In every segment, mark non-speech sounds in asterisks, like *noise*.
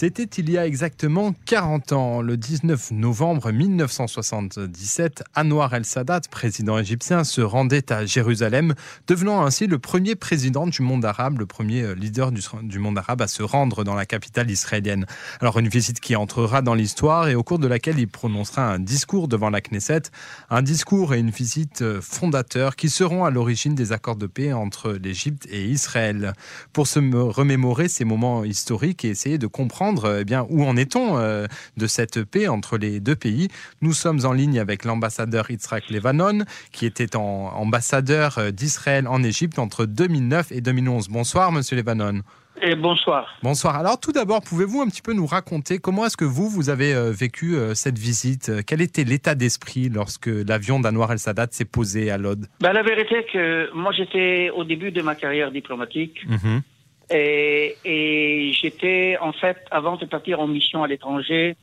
C'était il y a exactement 40 ans, le 19 novembre 1977, Anwar el-Sadat, président égyptien, se rendait à Jérusalem, devenant ainsi le premier président du monde arabe, le premier euh, leader du, monde arabe à se rendre dans la capitale israélienne. Alors une visite qui entrera dans l'histoire et au cours de laquelle il prononcera un discours devant la Knesset, un discours et une visite euh, fondateurs qui seront à l'origine des accords de paix entre l'Égypte et Israël. Pour se remémorer ces moments historiques et essayer de comprendre eh bien, où en est-on euh, de cette paix entre les deux pays. Nous sommes en ligne avec l'ambassadeur Yitzhak Levanon, qui était en, ambassadeur euh, d'Israël en Égypte entre 2009 et 2011. Bonsoir, monsieur Levanon. Et bonsoir. Bonsoir. Alors tout d'abord, pouvez-vous un petit peu nous raconter comment est-ce que vous, vous avez euh, vécu cette visite? Quel était l'état d'esprit lorsque l'avion d'Anwar el-Sadat s'est posé à Lod? Ben, La vérité est que moi j'étais au début de ma carrière diplomatique. Mhm. Et, j'étais, en fait, avant de partir en mission à l'étranger,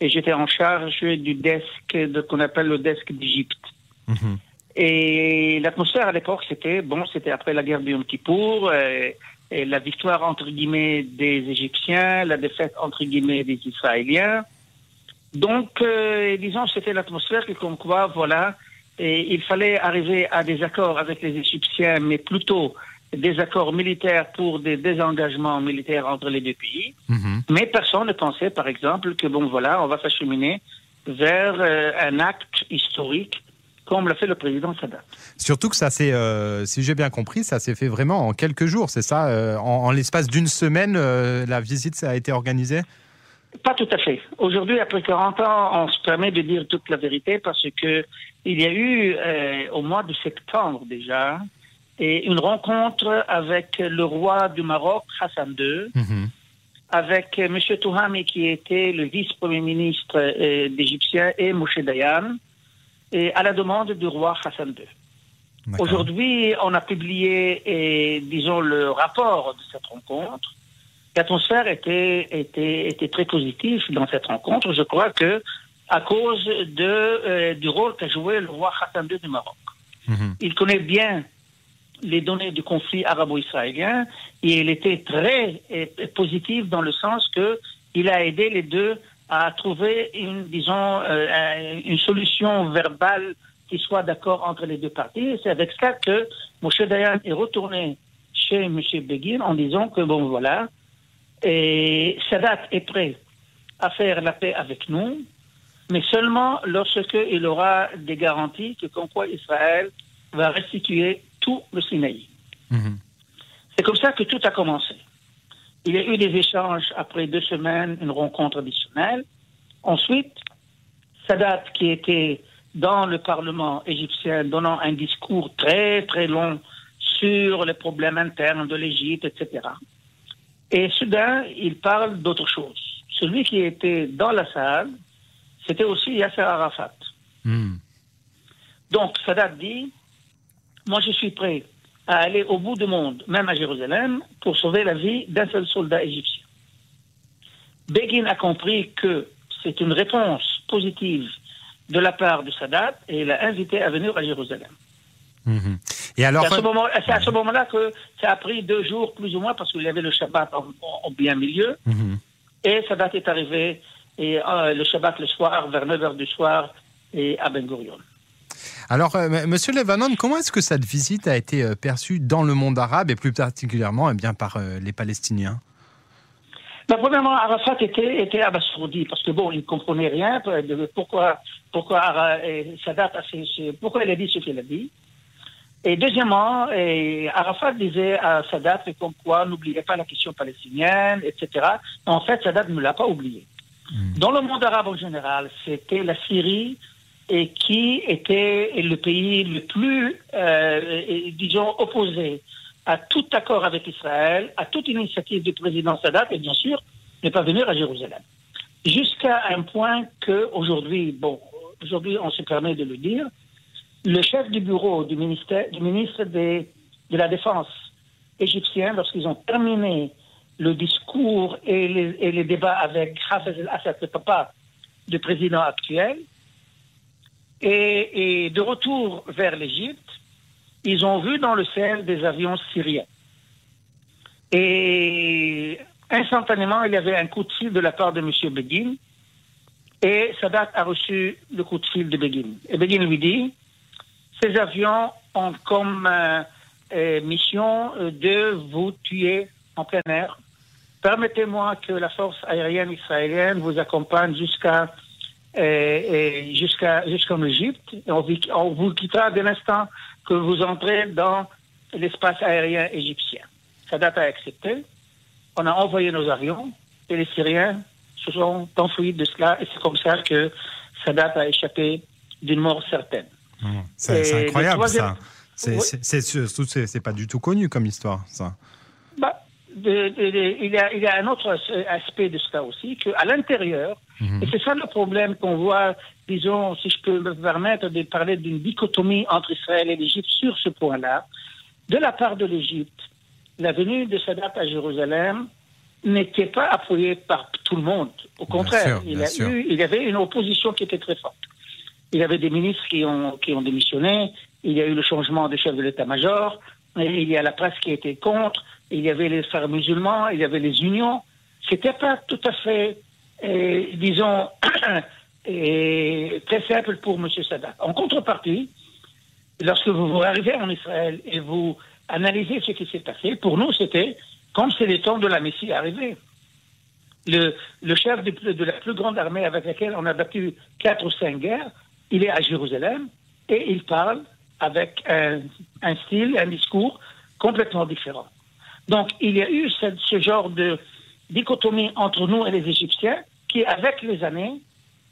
et j'étais en charge du desk de qu'on appelle le desk d'Égypte. Mhm. Et l'atmosphère à l'époque, c'était bon, c'était après la guerre du Yom Kippour, et, la victoire entre guillemets des Égyptiens, la défaite entre guillemets des Israéliens. Donc, euh, disons, c'était l'atmosphère qui, comme quoi, voilà, et il fallait arriver à des accords avec les Égyptiens, mais plutôt des accords militaires pour des désengagements militaires entre les deux pays. Mhm. Mais personne ne pensait, par exemple, que bon, voilà, on va s'acheminer vers euh, un acte historique comme l'a fait le président Sadat. Surtout que ça s'est, euh, si j'ai bien compris, ça s'est fait vraiment en quelques jours, c'est ça euh, En, l'espace d'une semaine, la visite ça a été organisée Pas tout à fait. Aujourd'hui, après 40 ans, on se permet de dire toute la vérité parce que il y a eu, au mois de septembre déjà, et une rencontre avec le roi du Maroc, Hassan II, mhm. avec M. Touhami, qui était le vice-premier ministre euh, d'Égyptien, et Moshe Dayan, et à la demande du roi Hassan II. Aujourd'hui, on a publié, et, disons, le rapport de cette rencontre. L'atmosphère était, était, était très positive dans cette rencontre. Je crois que à cause de, euh, du rôle qu'a joué le roi Hassan II du Maroc. Mhm. Il connaît bien les données du conflit arabo-israélien et il était très positif dans le sens que il a aidé les deux à trouver une, disons, euh, une solution verbale qui soit d'accord entre les deux parties. C'est avec ça que Moshe Dayan est retourné chez M. Begin en disant que, bon, voilà, et Sadat est prêt à faire la paix avec nous, mais seulement lorsqu'il aura des garanties que, comme quoi Israël va restituer tout le Sinaï. Mhm. C'est comme ça que tout a commencé. Il y a eu des échanges après deux semaines, une rencontre additionnelle. Ensuite, Sadat, qui était dans le Parlement égyptien, donnant un discours très, très long sur les problèmes internes de l'Égypte, etc. Et soudain, il parle d'autre chose. Celui qui était dans la salle, c'était aussi Yasser Arafat. Mhm. Donc, Sadat dit, moi, je suis prêt à aller au bout du monde, même à Jérusalem, pour sauver la vie d'un seul soldat égyptien. Begin a compris que c'est une réponse positive de la part de Sadat et il a invité à venir à Jérusalem. Mhm. Et alors, c'est à ce moment-là que ça a pris deux jours plus ou moins parce qu'il y avait le Shabbat en, bien milieu. Mhm. Et Sadat est arrivé et, euh, le Shabbat le soir, vers 9 h du soir, et à Ben Gurion. Alors, euh, Monsieur Levanon, comment est-ce que cette visite a été euh, perçue dans le monde arabe et plus particulièrement eh bien, par euh, les Palestiniens? Ben, Premièrement, Arafat était, était abasourdi parce que bon, il ne comprenait rien de pourquoi, pourquoi Sadat a pourquoi il a dit ce qu'il a dit. Et deuxièmement, Arafat disait à Sadat comme quoi n'oubliez pas la question palestinienne, etc. En fait, Sadat ne l'a pas oublié. Hmm. Dans le monde arabe en général, c'était la Syrie, et qui était le pays le plus, euh, disons, opposé à tout accord avec Israël, à toute initiative du président Sadat, et bien sûr, ne pas venir à Jérusalem. Jusqu'à un point que aujourd'hui, bon, aujourd'hui on se permet de le dire, le chef du bureau du, ministère, du ministre de la Défense égyptien, lorsqu'ils ont terminé le discours et les, débats avec Hafez el-Assad, le papa du président actuel, et, de retour vers l'Égypte, ils ont vu dans le ciel des avions syriens. Et instantanément, il y avait un coup de fil de la part de M. Begin, et Sadat a reçu le coup de fil de Begin. Et Begin lui dit, ces avions ont comme euh, euh, mission euh, de vous tuer en plein air. Permettez-moi que la force aérienne israélienne vous accompagne jusqu'à jusqu'à jusqu'en Égypte. On, on, vous quittera dès l'instant que vous entrez dans l'espace aérien égyptien. Sadat a accepté. On a envoyé nos avions et les Syriens se sont enfuis de cela et c'est comme ça que Sadat a échappé d'une mort certaine. Mmh. C'est incroyable ça. C'est pas du tout connu comme histoire, ça. Il, y a, il, y a, un autre aspect de cela aussi, qu'à l'intérieur, mmh. et c'est ça le problème qu'on voit, disons, si je peux me permettre de parler d'une dichotomie entre Israël et l'Égypte sur ce point-là, de la part de l'Égypte, la venue de Sadat à Jérusalem n'était pas appuyée par tout le monde. Au contraire, il, il y avait une opposition qui était très forte. Il y avait des ministres qui ont, qui ont démissionné, il y a eu le changement de chef de l'état-major, il y a la presse qui était contre, il y avait les frères musulmans, il y avait les unions. C'était pas tout à fait, euh, disons, *clears throat* très simple pour M. Sadat. En contrepartie, lorsque vous arrivez en Israël et vous analysez ce qui s'est passé, pour nous, c'était comme c'est le temps de la Messie arrivé. Le, chef de, la plus grande armée avec laquelle on a battu quatre ou cinq guerres, il est à Jérusalem et il parle avec un style, un discours complètement différent. Donc, il y a eu ce, genre de dichotomie entre nous et les Égyptiens qui, avec les années,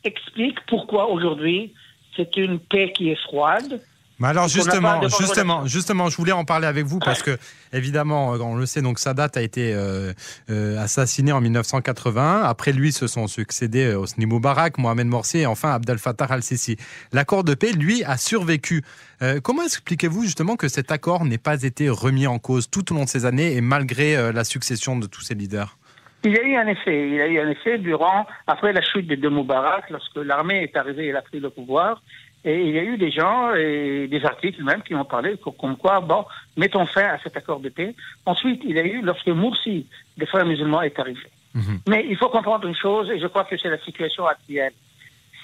explique pourquoi aujourd'hui c'est une paix qui est froide, mais alors justement, justement, justement, je voulais en parler avec vous parce que évidemment, on le sait, donc Sadat a été euh, euh, assassiné en 1981. Après lui, se sont succédés euh, Hosni Moubarak, Mohamed Morsi et enfin Abdel Fattah al-Sisi. L'accord de paix, lui, a survécu. Euh, comment expliquez-vous justement que cet accord n'ait pas été remis en cause tout au long de ces années et malgré euh, la succession de tous ces leaders? Il y a eu un effet. Il y a eu un effet durant, après la chute de Moubarak, lorsque l'armée est arrivée et a pris le pouvoir. Et il y a eu des gens et des articles même qui ont parlé comme quoi, bon, mettons fin à cet accord de paix. Ensuite, il y a eu lorsque Moursi, des frères musulmans, est arrivé. Mhm. Mais il faut comprendre une chose, et je crois que c'est la situation actuelle,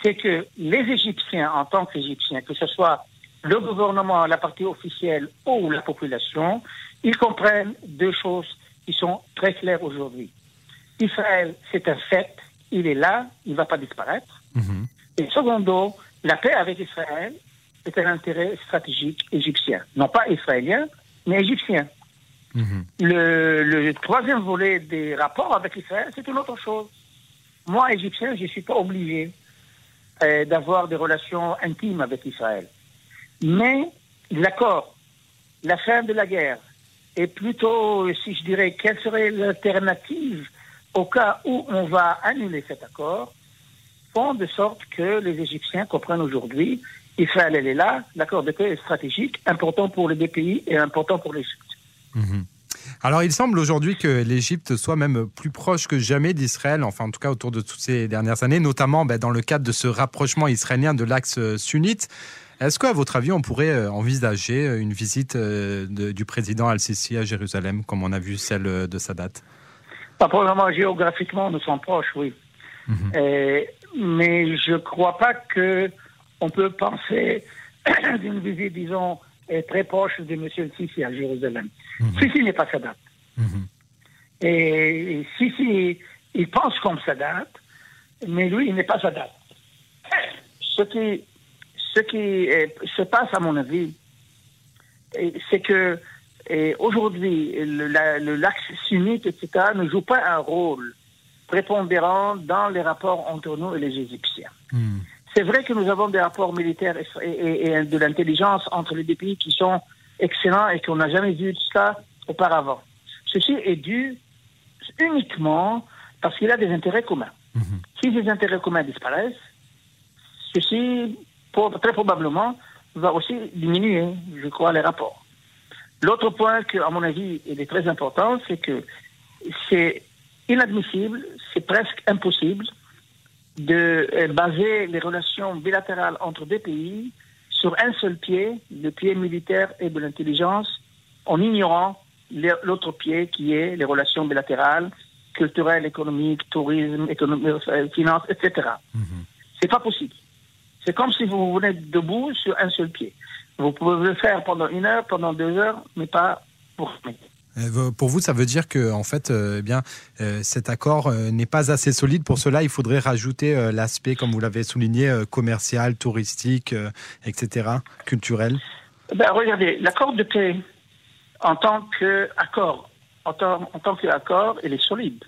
c'est que les Égyptiens, en tant qu'Égyptiens, que ce soit le gouvernement, la partie officielle ou la population, ils comprennent deux choses qui sont très claires aujourd'hui. Israël, c'est un fait, il est là, il ne va pas disparaître. Mhm. Et secondo, la paix avec Israël est un intérêt stratégique égyptien. Non pas israélien, mais égyptien. Mhm. Le, troisième volet des rapports avec Israël, c'est une autre chose. Moi, égyptien, je ne suis pas obligé euh, d'avoir des relations intimes avec Israël. Mais l'accord, la fin de la guerre, et plutôt, si je dirais, quelle serait l'alternative au cas où on va annuler cet accord, de sorte que les Égyptiens comprennent aujourd'hui Israël, elle est là, l'accord de paix est stratégique, important pour les deux pays et important pour l'Égypte. Mhm. Alors, il semble aujourd'hui que l'Égypte soit même plus proche que jamais d'Israël, enfin en tout cas autour de toutes ces dernières années, notamment ben, dans le cadre de ce rapprochement israélien de l'axe sunnite. Est-ce qu'à votre avis, on pourrait euh, envisager une visite euh, du président al-Sisi à Jérusalem, comme on a vu celle de Sadat Pas probablement géographiquement, nous sommes proches, oui. Mhm. Et mais je ne crois pas que on peut penser *clears throat* d'une visite, disons, très proche de M. Sisi à Jérusalem. Mm Sisi n'est pas Sadat. Mhm. Et Sisi, il pense comme Sadat, mais lui, il n'est pas Sadat. Ce qui, ce qui se passe, à mon avis, c'est que aujourd'hui, le, l'axe sunnite, etc., ne joue pas un rôle prépondérant dans les rapports entre nous et les Égyptiens. Hmm. C'est vrai que nous avons des rapports militaires et, de l'intelligence entre les deux pays qui sont excellents et qu'on n'a jamais vu ça auparavant. Ceci est dû uniquement parce qu'il a des intérêts communs. Hmm. Si ces intérêts communs disparaissent, ceci, très probablement, va aussi diminuer, je crois, les rapports. L'autre point que, à mon avis, il est très important, c'est que c'est inadmissible, c'est presque impossible de euh, baser les relations bilatérales entre deux pays sur un seul pied, le pied militaire et de l'intelligence, en ignorant l'autre pied qui est les relations bilatérales culturel, économique, tourisme, économie, euh, finance, etc. Ce C'est pas possible. C'est comme si vous venez debout sur un seul pied. Vous pouvez le faire pendant une heure, pendant deux heures, mais pas pour euh, pour vous, ça veut dire que en fait, euh, eh bien, euh, cet accord n'est pas assez solide. Pour cela, il faudrait rajouter l'aspect, comme vous l'avez souligné, commercial, touristique, etc., culturel. Ben, regardez, l'accord de paix, en tant qu'accord, en tant, en tant qu'accord, il est solide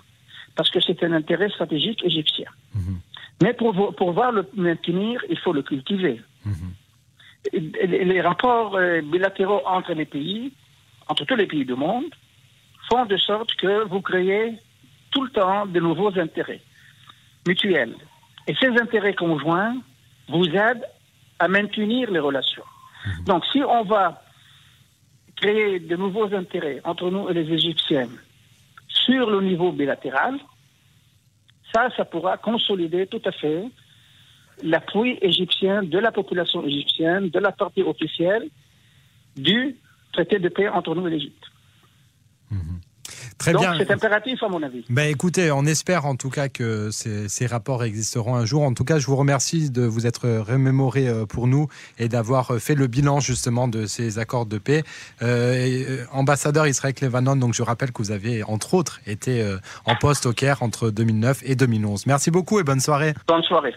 parce que c'est un intérêt stratégique égyptien. Mhm. Mais pour, pour pouvoir le maintenir, il faut le cultiver. Les rapports bilatéraux entre les pays entre tous les pays du monde, font de sorte que vous créez tout le temps de nouveaux intérêts mutuels. Et ces intérêts conjoints vous aident à maintenir les relations. Donc si on va créer de nouveaux intérêts entre nous et les Égyptiens sur le niveau bilatéral, ça, ça pourra consolider tout à fait l'appui égyptien de la population égyptienne, de la partie officielle, du traité de paix entre nous et l'Égypte. Mhm. Très Donc, C'est impératif, à mon avis. Ben, écoutez, on espère en tout cas que ces, rapports existeront un jour. En tout cas, je vous remercie de vous être remémoré euh, pour nous et d'avoir euh, fait le bilan justement de ces accords de paix. Euh, ambassadeur Israël Levanon, donc je rappelle que vous avez entre autres été en poste au Caire entre 2009 et 2011. Merci beaucoup et bonne soirée. Bonne soirée.